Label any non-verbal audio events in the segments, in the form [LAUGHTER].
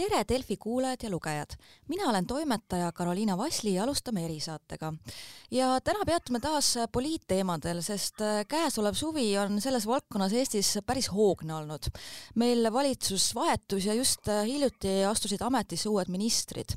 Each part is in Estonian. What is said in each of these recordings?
tere, Delfi kuulajad ja lugejad! mina olen toimetaja Karoliina Vasli ja alustame erisaatega. ja täna peatume taas poliitteemadel, sest äh, käesolev suvi on selles valdkonnas Eestis päris hoogne olnud. meil valitsus vahetus ja just äh, hiljuti astusid ametisse uued ministrid.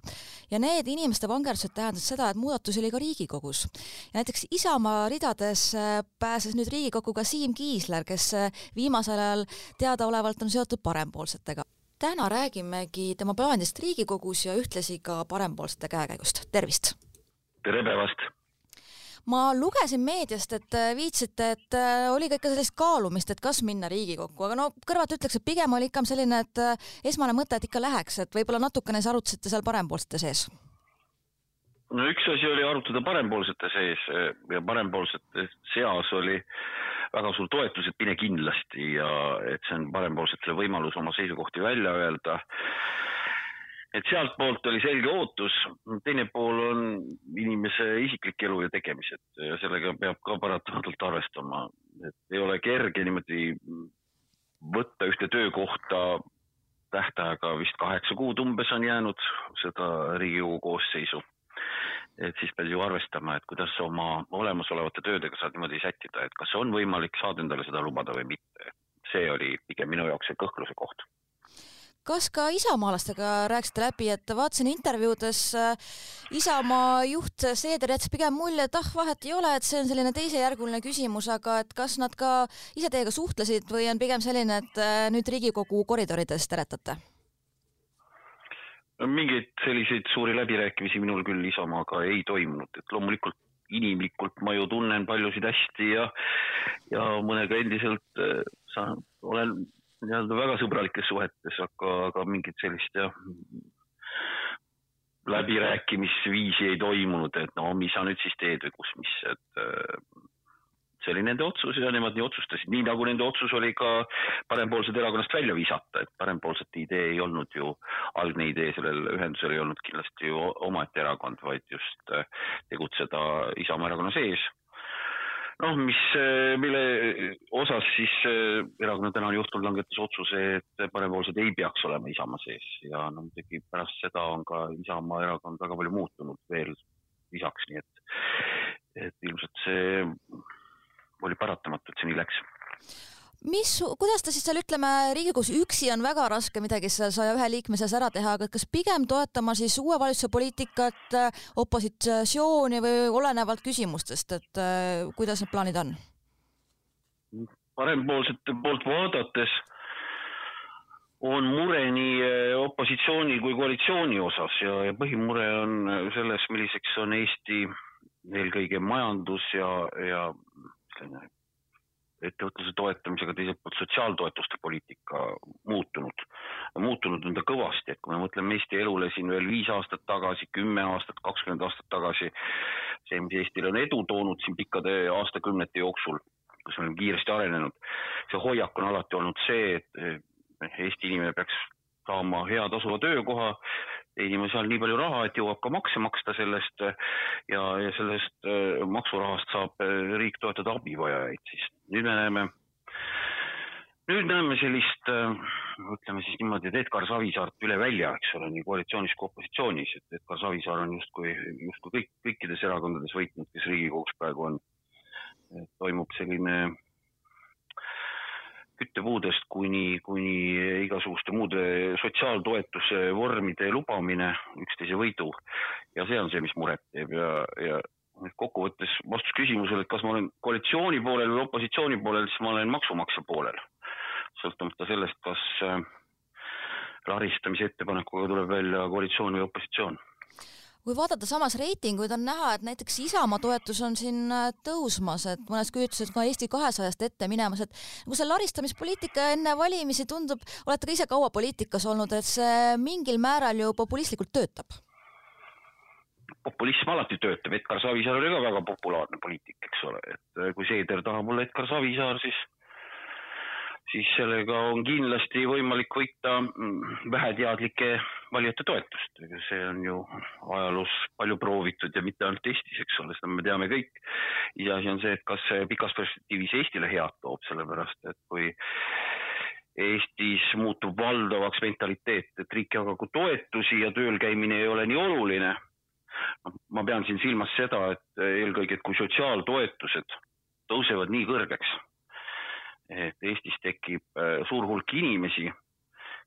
ja need inimeste vangerdused tähendasid seda, et muudatusi oli ka Riigikogus. näiteks Isamaa ridades äh, pääses nüüd Riigikokku ka Siim Kiisler, kes viimasel ajal teadaolevalt on seotud parempoolsetega täna räägimegi tema plaanidest Riigikogus ja ühtlasi ka parempoolsete käekäigust, tervist! tere päevast! ma lugesin meediast, et äh, viitsite, et äh, oli ka ikka sellist kaalumist, et kas minna Riigikokku, aga no kõrvalt ütleks, et pigem oli ikka selline, et äh, esmane mõte, et ikka läheks, et võib-olla natukene siis arutasite seal parempoolsete sees no üks asi oli arutada parempoolsete sees ja parempoolsete seas oli väga suur toetus, et mine kindlasti ja et see on parempoolsetele võimalus oma seisukohti välja öelda. et sealtpoolt oli selge ootus, teine pool on inimese isiklik elu ja tegemised ja sellega peab ka paratamatult arvestama, et ei ole kerge niimoodi võtta ühte töökohta. Tähtaega vist kaheksa kuud umbes on jäänud seda Riigikogu koosseisu et siis pead ju arvestama, et kuidas oma olemasolevate töödega saad niimoodi sättida, et kas on võimalik saada endale seda lubada või mitte. see oli pigem minu jaoks see kõhkluse koht kas ka isamaalastega rääkisite läbi, et vaatasin intervjuudes äh, Isamaa juht Seeder jättis pigem mulje, et ah, vahet ei ole, et see on selline teisejärguline küsimus, aga et kas nad ka ise teiega suhtlesid või on pigem selline, et äh, nüüd Riigikogu koridorides teretate? Mingeid selliseid suuri läbirääkimisi minul küll Isamaaga ei toimunud, et loomulikult inimlikult ma ju tunnen paljusid hästi ja, ja mõnega endiselt äh, saan, olen nii-öelda väga sõbralikes suhetes, aga, aga mingit sellist jah, läbirääkimisviisi ei toimunud, et no mis sa nüüd siis teed või kus, mis, et äh, see oli nende otsus ja nemad nii otsustasid, nii nagu nende otsus oli ka parempoolsed erakonnast välja visata, et parempoolsete idee ei olnud ju, algne idee sellel ühendusel ei olnud kindlasti ju omaette erakond, vaid just äh, tegutseda Isamaa erakonna sees. Noh, mis, äh, mille osas siis äh, erakonna tänane juhtkond langetas otsuse, et parempoolsed ei peaks olema Isamaa sees. Ja no muidugi pärast seda on ka Isamaa erakond väga palju muutunud veel lisaks, nii et, et ilmselt see oli paratamatu, et see nii läks mis, kuidas ta siis seal ütleme, Riigikogus üksi on väga raske midagi seal saja ühe liikme seas ära teha, aga kas pigem toetama siis uue valitsuse poliitikat, opositsiooni või olenevalt küsimustest, et äh, kuidas need plaanid on? parempoolsete poolt vaadates on mure nii äh, opositsiooni kui koalitsiooni osas ja, ja põhimure on selles, milliseks on Eesti eelkõige majandus ja, ja selline ettevõtluse toetamisega, teiselt poolt sotsiaaltoetuste poliitika muutunud. muutunud on ta kõvasti, et kui me mõtleme Eesti elule siin veel viis aastat tagasi, kümme aastat, kakskümmend aastat tagasi, see, mis Eestile on edu toonud siin pikkade aastakümnete jooksul, kus me oleme kiiresti arenenud, see hoiak on alati olnud see, et Eesti inimene peaks saama hea tasuva töökoha, teenima seal nii palju raha, et jõuab ka makse maksta sellest ja, ja sellest äh, maksurahast saab äh, riik toetada abivajajaid, siis nüüd me näeme, nüüd näeme sellist, äh, ütleme siis niimoodi, et Edgar Savisaart üle välja, eks ole, nii koalitsioonis kui opositsioonis, et Edgar Savisaar on justkui, justkui kõik, kõikides erakondades võitnud, kes Riigikogus praegu on. toimub selline küttepuudest kuni, kuni igasuguste muude sotsiaaltoetuse vormide lubamine üksteise võidu. ja see on see, mis muret teeb ja, ja kokkuvõttes vastus küsimusele, et kas ma olen koalitsiooni poolel või opositsiooni poolel, siis ma olen maksumaksja poolel. sõltumata sellest, kas äh, laristamise ettepanekuga tuleb välja koalitsioon või opositsioon kui vaadata samas reitinguid, on näha, et näiteks Isamaa toetus on siin äh, tõusmas, et mõnes küsitluses ka Eesti kahesajast ette minemas, et nagu see laristamispoliitika enne valimisi tundub, olete ka ise kaua poliitikas olnud, et see mingil määral ju populistlikult töötab? populism alati töötab, Edgar Savisaar oli ka väga populaarne poliitik, eks ole, et äh, kui Seeder tahab olla Edgar Savisaar, siis siis sellega on kindlasti võimalik võita mm, väheteadlike valijate toetust, ega see on ju ajaloos palju proovitud ja mitte ainult Eestis, eks ole, seda me teame kõik. iseasi on see, et kas see pikas perspektiivis Eestile head toob, sellepärast et kui Eestis muutub valdavaks mentaliteet, et riik jagagu toetusi ja tööl käimine ei ole nii oluline. ma pean siin silmas seda, et eelkõige, et kui sotsiaaltoetused tõusevad nii kõrgeks, et Eestis tekib äh, suur hulk inimesi,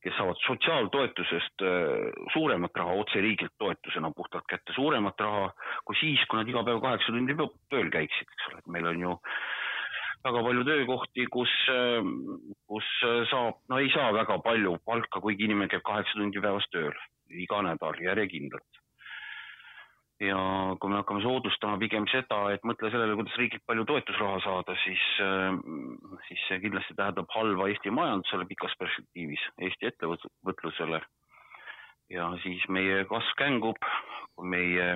kes saavad sotsiaaltoetusest äh, suuremat raha otse riigilt toetusena puhtalt kätte, suuremat raha kui siis, kui nad iga päev kaheksa tundi tööl käiksid, eks ole, et meil on ju äh, väga palju töökohti, kus, kus saab, no ei saa väga palju palka, kuigi inimene käib kaheksa tundi päevas tööl iga nädal järjekindlalt. Ja kui me hakkame soodustama pigem seda, et mõtle sellele, kuidas riigilt palju toetusraha saada, siis, siis see kindlasti tähendab halva Eesti majandusele pikas perspektiivis, Eesti ettevõtlusele. ja siis meie kasv kängub, kui meie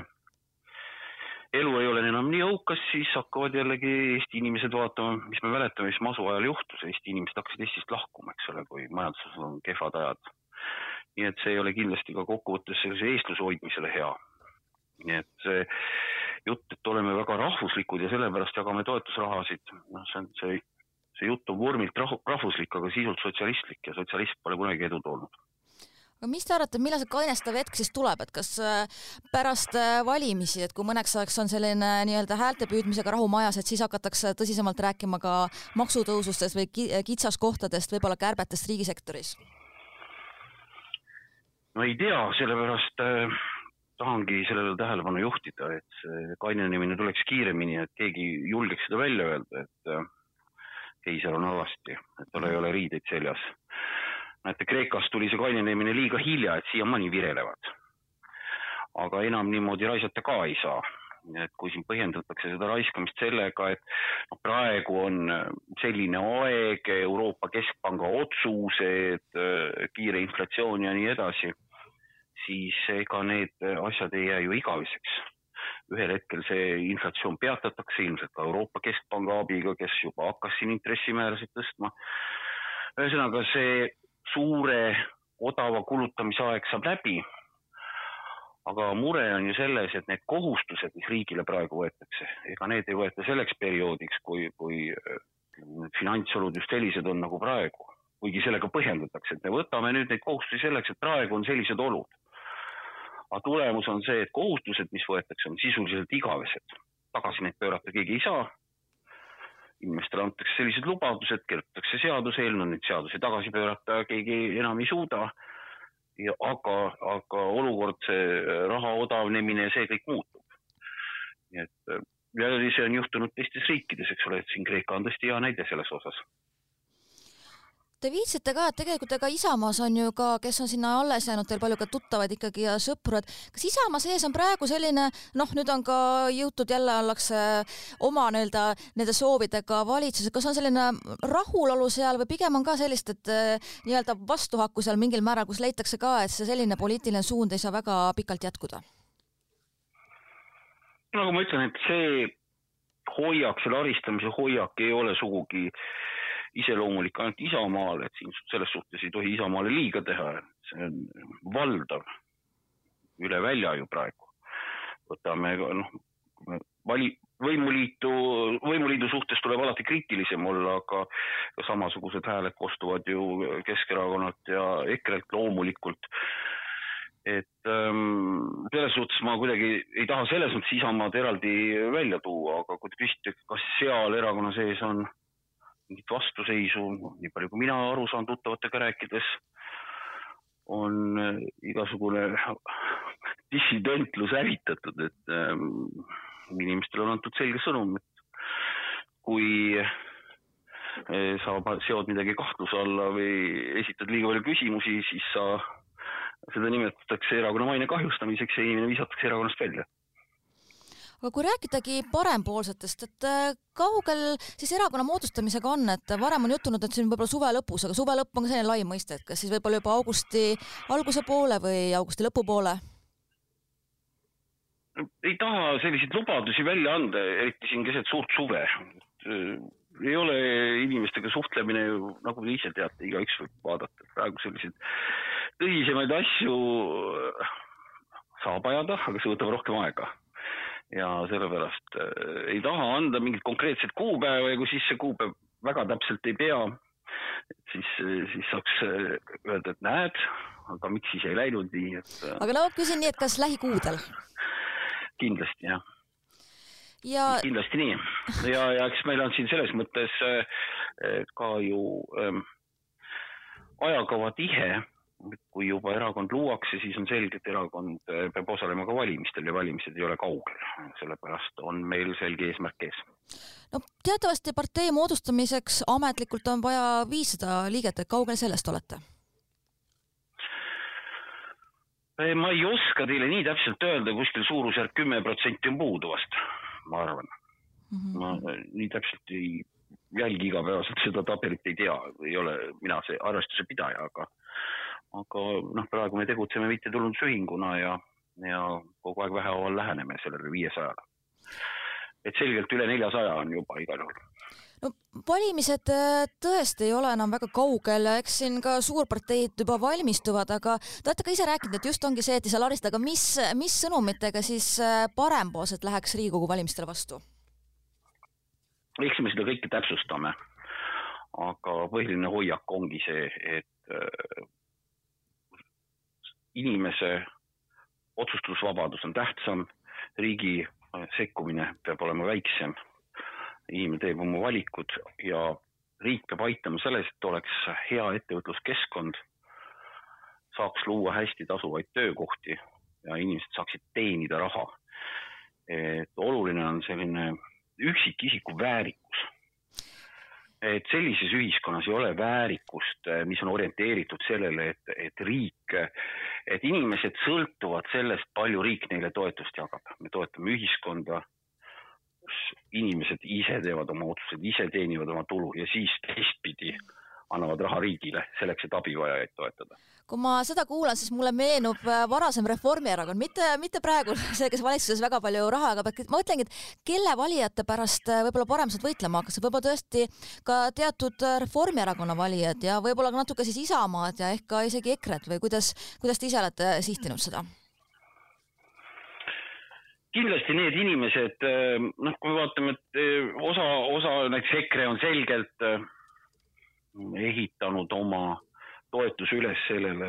elu ei ole enam nii õukas, siis hakkavad jällegi Eesti inimesed vaatama, mis me mäletame, mis masu ajal juhtus, Eesti inimesed hakkasid Eestist lahkuma, eks ole, kui majanduses on kehvad ajad. nii et see ei ole kindlasti ka kokkuvõttes sellise eestluse hoidmisele hea. Nii et see jutt, et oleme väga rahvuslikud ja sellepärast jagame toetusrahasid, noh, see on see, see jutt on vormilt rahvuslik, aga sisult sotsialistlik ja sotsialism pole kunagi edu toonud aga mis te arvate, millal see kainestav hetk siis tuleb, et kas äh, pärast äh, valimisi, et kui mõneks ajaks on selline nii-öelda häälte püüdmisega rahu majas, et siis hakatakse tõsisemalt rääkima ka maksutõusustest või kitsaskohtadest, võib-olla kärbetest riigisektoris? no ei tea, sellepärast äh, tahangi sellele tähelepanu juhtida, et see kainenemine tuleks kiiremini, et keegi julgeks seda välja öelda, et äh, keiser on alasti, et tal ei ole riideid seljas näete, Kreekas tuli see kainenemine liiga hilja, et siiamaani virelevad. aga enam niimoodi raisata ka ei saa. et kui siin põhjendatakse seda raiskamist sellega, et noh, praegu on selline aeg, Euroopa Keskpanga otsused, kiire inflatsioon ja nii edasi, siis ega need asjad ei jää ju igaveseks ühel hetkel see inflatsioon peatatakse ilmselt ka Euroopa Keskpanga abiga, kes juba hakkas siin intressimäärasid tõstma. ühesõnaga see suure odava kulutamise aeg saab läbi. aga mure on ju selles, et need kohustused, mis riigile praegu võetakse, ega need ei võeta selleks perioodiks, kui, kui finantsolud just sellised on nagu praegu, kuigi sellega põhjendatakse, et me võtame nüüd neid kohustusi selleks, et praegu on sellised olud. Aga tulemus on see, et kohustused, mis võetakse, on sisuliselt igavesed, tagasi neid pöörata keegi ei saa inimestele antakse sellised lubadused, kirjutatakse seaduseelnõu, neid seadusi tagasi pöörata keegi enam ei suuda. ja aga, aga olukord, see raha odavnemine, see kõik muutub. nii et ja see on juhtunud teistes riikides, eks ole, et siin Kreeka on tõesti hea näide selles osas Te viitsite ka, et tegelikult ega Isamaas on ju ka, kes on sinna alles jäänud, teil palju ka tuttavaid ikkagi ja sõpru, et kas Isamaa sees on praegu selline noh, nüüd on ka jõutud jälle ollakse oma nii-öelda nende soovidega valitsuses, kas on selline rahulolu seal või pigem on ka sellist, et eh, nii-öelda vastuhakku seal mingil määral, kus leitakse ka, et see selline poliitiline suund ei saa väga pikalt jätkuda? nagu ma ütlen, et see hoiak, selle aristamise hoiak ei ole sugugi äh, iseloomulik ainult Isamaale, et siin selles suhtes ei tohi Isamaale liiga teha, see on valdav üle välja ju praegu. võtame noh, vali-, võimuliitu, võimuliidu suhtes tuleb alati kriitilisem olla, aga samasugused hääled kostuvad ju Keskerakonnalt ja EKRE-lt loomulikult. et ähm, selles suhtes ma kuidagi ei taha selles mõttes Isamaad eraldi välja tuua, aga kui te küsite, kas seal erakonna sees on mingit vastuseisu, nii palju kui mina aru saan tuttavatega rääkides, on äh, igasugune dissidentlus hävitatud, et ähm, inimestele on antud selge sõnum, et kui äh, sa seod midagi kahtluse alla või esitad liiga palju küsimusi, siis sa, seda nimetatakse erakonna maine kahjustamiseks ja inimene visatakse erakonnast välja aga kui rääkidagi parempoolsetest, et äh, kaugel siis erakonna moodustamisega on, et varem on juttunud, et see on võib-olla suve lõpus, aga suve lõpp on ka selline lai mõiste, et kas siis võib-olla juba augusti alguse poole või augusti lõpupoole? ei taha selliseid lubadusi välja anda, eriti siin keset suurt suve. Äh, ei ole inimestega suhtlemine ju, nagu te ise teate, igaüks võib vaadata, praegu selliseid tõsisemaid asju äh, saab ajada, aga see võtab rohkem aega ja sellepärast äh, ei taha anda mingit konkreetset kuupäeva ja kui siis see kuupäev väga täpselt ei pea, siis, siis saaks öelda, et näed, aga miks siis ei läinud nii, et. aga no küsin nii, et kas lähikuudel? kindlasti jah ja. kindlasti nii ja, ja eks meil on siin selles mõttes ka ju ähm, ajakava tihe kui juba erakond luuakse, siis on selge, et erakond äh, peab osalema ka valimistel ja valimised ei ole kaugel, sellepärast on meil selge eesmärk ees. no teatavasti partei moodustamiseks ametlikult on vaja viissada liiget, et kaugel sellest olete? Äh, ma ei oska teile nii täpselt öelda, kuskil suurusjärk kümme protsenti on puudu vast, ma arvan mm. -hmm. ma äh, nii täpselt ei jälgi igapäevaselt seda tabelit, ei tea, ei ole mina see arvestuse pidaja, aga aga noh, praegu me tegutseme mittetulundusühinguna ja, ja kogu aeg vähehaaval läheneme sellele viiesajale. et selgelt üle neljasaja on juba igal juhul no valimised äh, tõesti ei ole enam väga kaugel eks siin ka suurparteid juba valmistuvad, aga te olete ka ise rääkinud, et just ongi see, et ei saa laristada, aga mis, mis sõnumitega siis äh, parempoolsed läheks Riigikogu valimistele vastu? eks me seda kõike täpsustame. aga põhiline hoiak ongi see, et äh, inimese otsustusvabadus on tähtsam, riigi sekkumine peab olema väiksem. inimene teeb oma valikud ja riik peab aitama selles, et oleks hea ettevõtluskeskkond, saaks luua hästi tasuvaid töökohti ja inimesed saaksid teenida raha. et oluline on selline üksikisiku väärikus et sellises ühiskonnas ei ole väärikust, mis on orienteeritud sellele, et, et riik, et inimesed sõltuvad sellest, palju riik neile toetust jagab. me toetame ühiskonda, inimesed ise teevad oma otsused, ise teenivad oma tulu ja siis teistpidi annavad raha riigile selleks, et abivajajaid toetada. Kui ma seda kuulan, siis mulle meenub äh, varasem Reformierakond, mitte, mitte praegu [LAUGHS] see, kes valitsuses väga palju raha jagab, et ma mõtlengi, et kelle valijate pärast äh, võib-olla parem sealt võitlema hakkas, võib-olla tõesti ka teatud äh, Reformierakonna valijad ja võib-olla ka natuke siis Isamaad ja ehk ka isegi EKRE-t või kuidas, kuidas te ise olete sihtinud seda? kindlasti need inimesed, noh, kui me vaatame, et osa, osa näiteks EKRE on selgelt ehitanud oma toetuse üles sellele,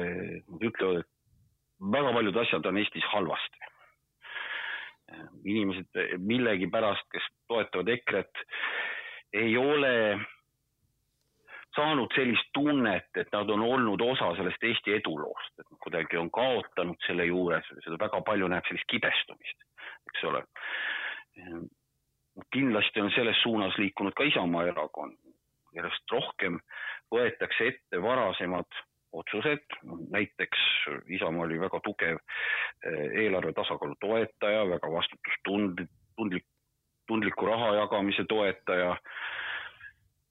nad ütlevad, et väga paljud asjad on Eestis halvasti. inimesed millegipärast, kes toetavad EKRE-t, ei ole saanud sellist tunnet, et nad on olnud osa sellest Eesti eduloost, et kuidagi on kaotanud selle juures, seda väga palju näeb sellist kibestumist, eks ole. kindlasti on selles suunas liikunud ka Isamaa erakond, järjest rohkem võetakse ette varasemad otsused, näiteks Isamaa oli väga tugev eh, eelarve tasakaalu toetaja, väga vastutustundlik, tundlik, tundliku raha jagamise toetaja,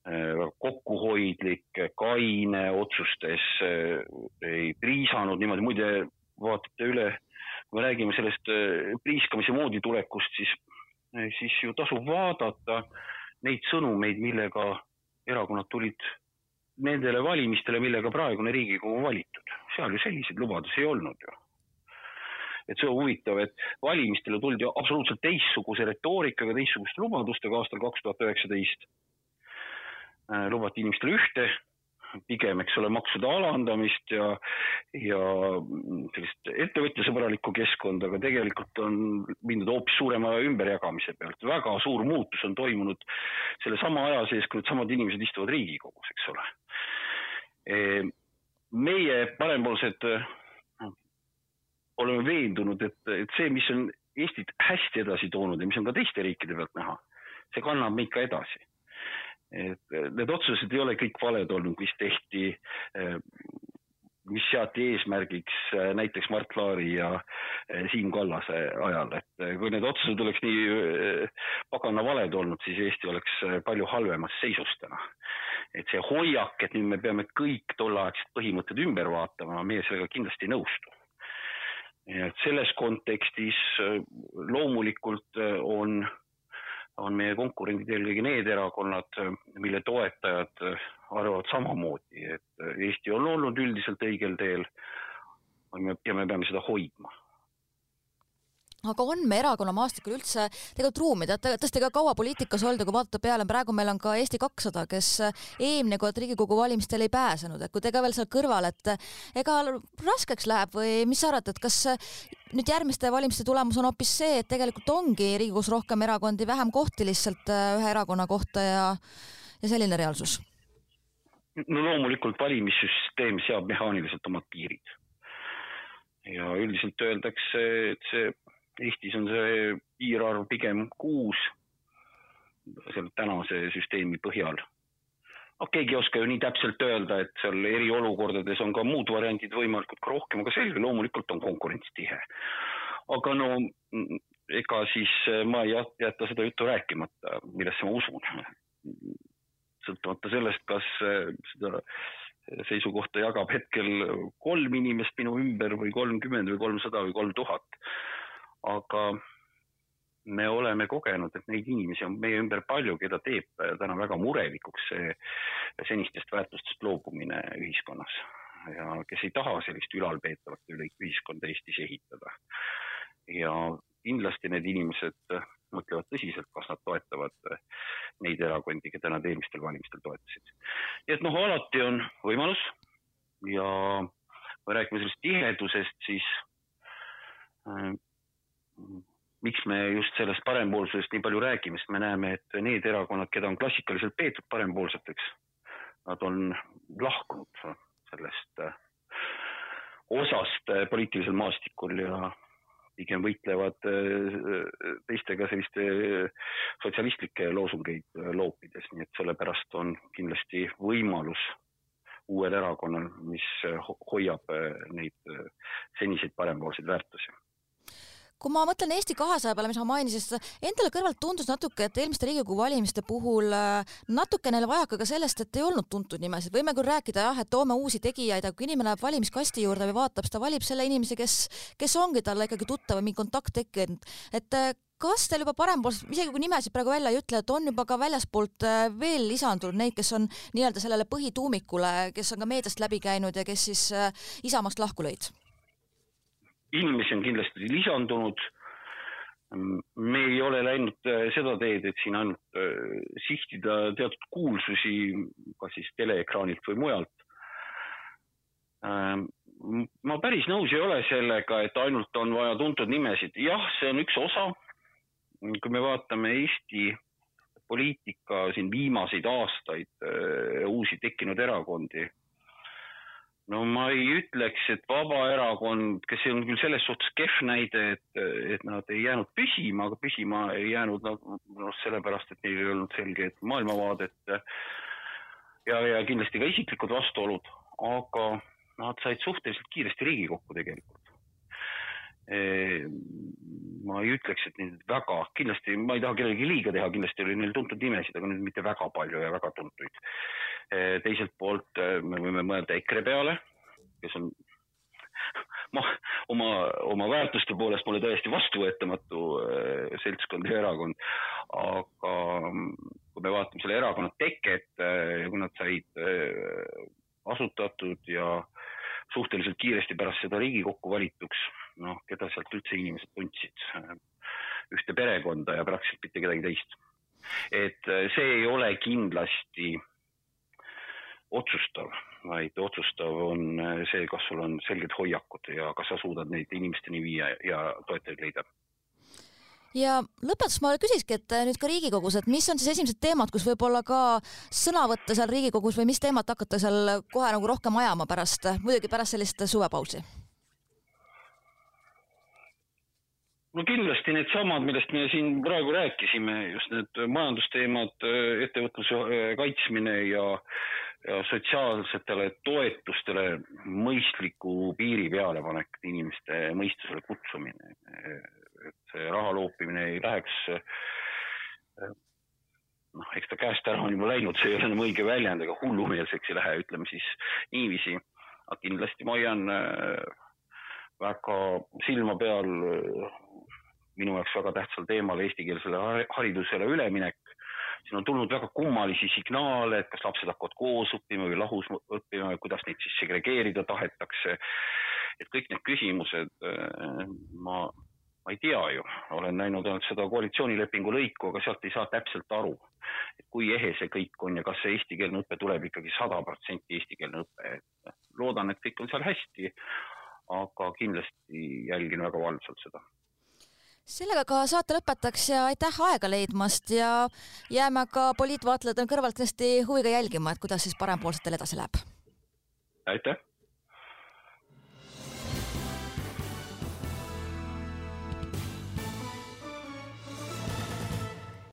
eh, väga kokkuhoidlik, kaine otsustes, eh, ei priisanud niimoodi, muide vaatate üle, kui me räägime sellest priiskamise moodi tulekust, siis, siis ju tasub vaadata neid sõnumeid, millega erakonnad tulid nendele valimistele, millega praegune Riigikogu valitud. seal ju selliseid lubadusi ei olnud ju. et see on huvitav, et valimistele tuldi absoluutselt teistsuguse retoorikaga, teistsuguste lubadustega aastal kaks tuhat üheksateist. Äh, lubati inimestele ühte, pigem, eks ole, maksude alandamist ja, ja sellist ettevõtjasõbralikku keskkonda, aga tegelikult on mindud hoopis suurema ümberjagamise pealt. väga suur muutus on toimunud sellesama aja sees, kui needsamad inimesed istuvad Riigikogus, eks ole. E, meie parempoolsed oleme veendunud, et, et see, mis on Eestit hästi edasi toonud ja mis on ka teiste riikide pealt näha, see kannab meid ka edasi et need otsused ei ole kõik valed olnud, mis tehti, eh, mis seati eesmärgiks eh, näiteks Mart Laari ja eh, Siim Kallase ajal, et kui need otsused oleks nii pagana valed olnud, siis Eesti oleks palju halvemas seisus täna. et see hoiak, et nüüd me peame kõik tolleaegsed põhimõtted ümber vaatama, meie sellega kindlasti ei nõustu et selles kontekstis loomulikult on on meie konkurendid eelkõige need erakonnad, mille toetajad arvavad samamoodi, et Eesti on olnud üldiselt õigel teel. Ja me peame seda hoidma aga on me erakonna maastikul üldse tegelikult ruumi, te olete tõesti ka kaua poliitikas olnud kui vaadata peale, praegu meil on ka Eesti kakssada, kes eelmine kord Riigikogu valimistel ei pääsenud, et kui te ka veel seal kõrval, et ega raskeks läheb või mis sa arvad, et kas nüüd järgmiste valimiste tulemus on hoopis see, et tegelikult ongi Riigikogus rohkem erakondi, vähem kohti lihtsalt ühe erakonna kohta ja, ja selline reaalsus? no loomulikult valimissüsteem seab mehaaniliselt omad piirid. Ja üldiselt öeldakse, et see Eestis on see piirarv pigem kuus selle tänase süsteemi põhjal. noh, keegi ei oska ju nii täpselt öelda, et seal eriolukordades on ka muud variandid võimalikud ka rohkem, aga selge, loomulikult on konkurents tihe. aga no ega siis ma ei jäta seda juttu rääkimata, millesse ma usun. sõltumata sellest, kas seda seisukohta jagab hetkel kolm inimest minu ümber või kolmkümmend või kolmsada või kolm tuhat aga me oleme kogenud, et neid inimesi on meie ümber palju, keda teeb täna väga murelikuks see senistest väärtustest loobumine ühiskonnas ja kes ei taha sellist ülalpeetavat ühiskonda Eestis ehitada. ja kindlasti need inimesed mõtlevad tõsiselt, kas nad toetavad neid erakondi, keda nad eelmistel valimistel toetasid. nii et noh, alati on võimalus ja kui räägime sellest tihedusest, siis miks me just sellest parempoolsusest nii palju räägime, sest me näeme, et need erakonnad, keda on klassikaliselt peetud parempoolseteks, nad on lahkunud sellest äh, osast äh, poliitilisel maastikul ja pigem võitlevad äh, teistega selliste sotsialistlikke loosungeid loopides, nii et sellepärast on kindlasti võimalus uuel erakonnal, mis hoiab neid seniseid parempoolseid väärtusi kui ma mõtlen Eesti kahesaja peale, mis ma mainisin, siis endale kõrvalt tundus natuke, et eelmiste Riigikogu valimiste puhul äh, natuke neil vajaka ka sellest, et ei olnud tuntud nimesid, võime küll rääkida jah, et toome uusi tegijaid, aga kui inimene läheb valimiskasti juurde või vaatab, siis ta valib selle inimese, kes, kes ongi talle ikkagi tuttav või mingi kontakt tekkinud, et äh, kas teil juba parempoolsed, isegi kui nimesid praegu välja ei ütle, et on juba ka väljaspoolt äh, veel lisandunud neid, kes on nii-öelda sellele põhituumikule, kes on ka meediast läbi käinud ja kes siis Isamaast lahku lõid? Inimesi on kindlasti lisandunud. me ei ole läinud äh, seda teed, et siin ainult äh, sihtida teatud kuulsusi, kas siis teleekraanilt või mujalt. Ähm, ma päris nõus ei ole sellega, et ainult on vaja tuntud nimesid. jah, see on üks osa. kui me vaatame Eesti poliitika siin viimaseid aastaid, äh, uusi tekkinud erakondi no ma ei ütleks, et Vabaerakond, kes on küll selles suhtes kehv näide, et, et nad ei jäänud püsima, aga püsima ei jäänud nad noh, sellepärast, et neil ei olnud selget maailmavaadet ja, ja kindlasti ka isiklikud vastuolud, aga nad said suhteliselt kiiresti Riigikokku tegelikult. ma ei ütleks, et neid väga, kindlasti ma ei taha kellelegi liiga teha, kindlasti oli neil tuntud nimesid, aga nüüd mitte väga palju ja väga tuntuid teiselt poolt eh, me võime mõelda EKRE peale, kes on [LAUGHS] ma oma, oma väärtuste poolest mulle täiesti vastuvõetamatu eh, seltskond ja erakond, aga mm, kui me vaatame selle erakonna teket ja kui nad said asutatud ja suhteliselt kiiresti pärast seda Riigikokku valituks, noh, keda sealt üldse inimesed tundsid, ühte perekonda ja praktiliselt mitte kedagi teist. et see ei ole kindlasti otsustav, vaid otsustav on äh, see, kas sul on selged hoiakud ja kas sa suudad neid inimesteni viia ja toetajaid leida ja lõpetuseks ma küsikski, et äh, nüüd ka Riigikogus, et mis on siis esimesed teemad, kus võib-olla ka sõna võtta seal Riigikogus või mis teemat hakata seal kohe nagu rohkem ajama pärast, muidugi pärast sellist suvepausi? no kindlasti needsamad, millest me siin praegu rääkisime, just need majandusteemad, ettevõtluse kaitsmine ja ja sotsiaalsetele toetustele mõistliku piiri pealepanek, inimeste mõistusele kutsumine. et see raha loopimine ei läheks, noh, eks ta käest ära on juba läinud, see ei ole enam õige väljend, ega hullumeelseks ei lähe, ütleme siis niiviisi. aga kindlasti ma hoian äh, väga silma peal äh, minu jaoks väga tähtsal teemal eestikeelsele haridusele üleminek siin on tulnud väga kummalisi signaale, et kas lapsed hakkavad koos õppima või lahus õppima ja kuidas neid siis segregeerida tahetakse. et kõik need küsimused äh, ma ma ei tea ju, olen näinud ainult seda koalitsioonilepingu lõiku, aga sealt ei saa täpselt aru, et kui ehe see kõik on ja kas see eestikeelne õpe tuleb ikkagi sada protsenti eestikeelne õpe, et loodan, et kõik on seal hästi, aga kindlasti jälgin väga valvsalt seda sellega ka saate lõpetaks ja aitäh aega leidmast ja jääme ka poliitvaatlejatena kõrvalt hästi huviga jälgima, et kuidas siis parempoolsetel edasi läheb. aitäh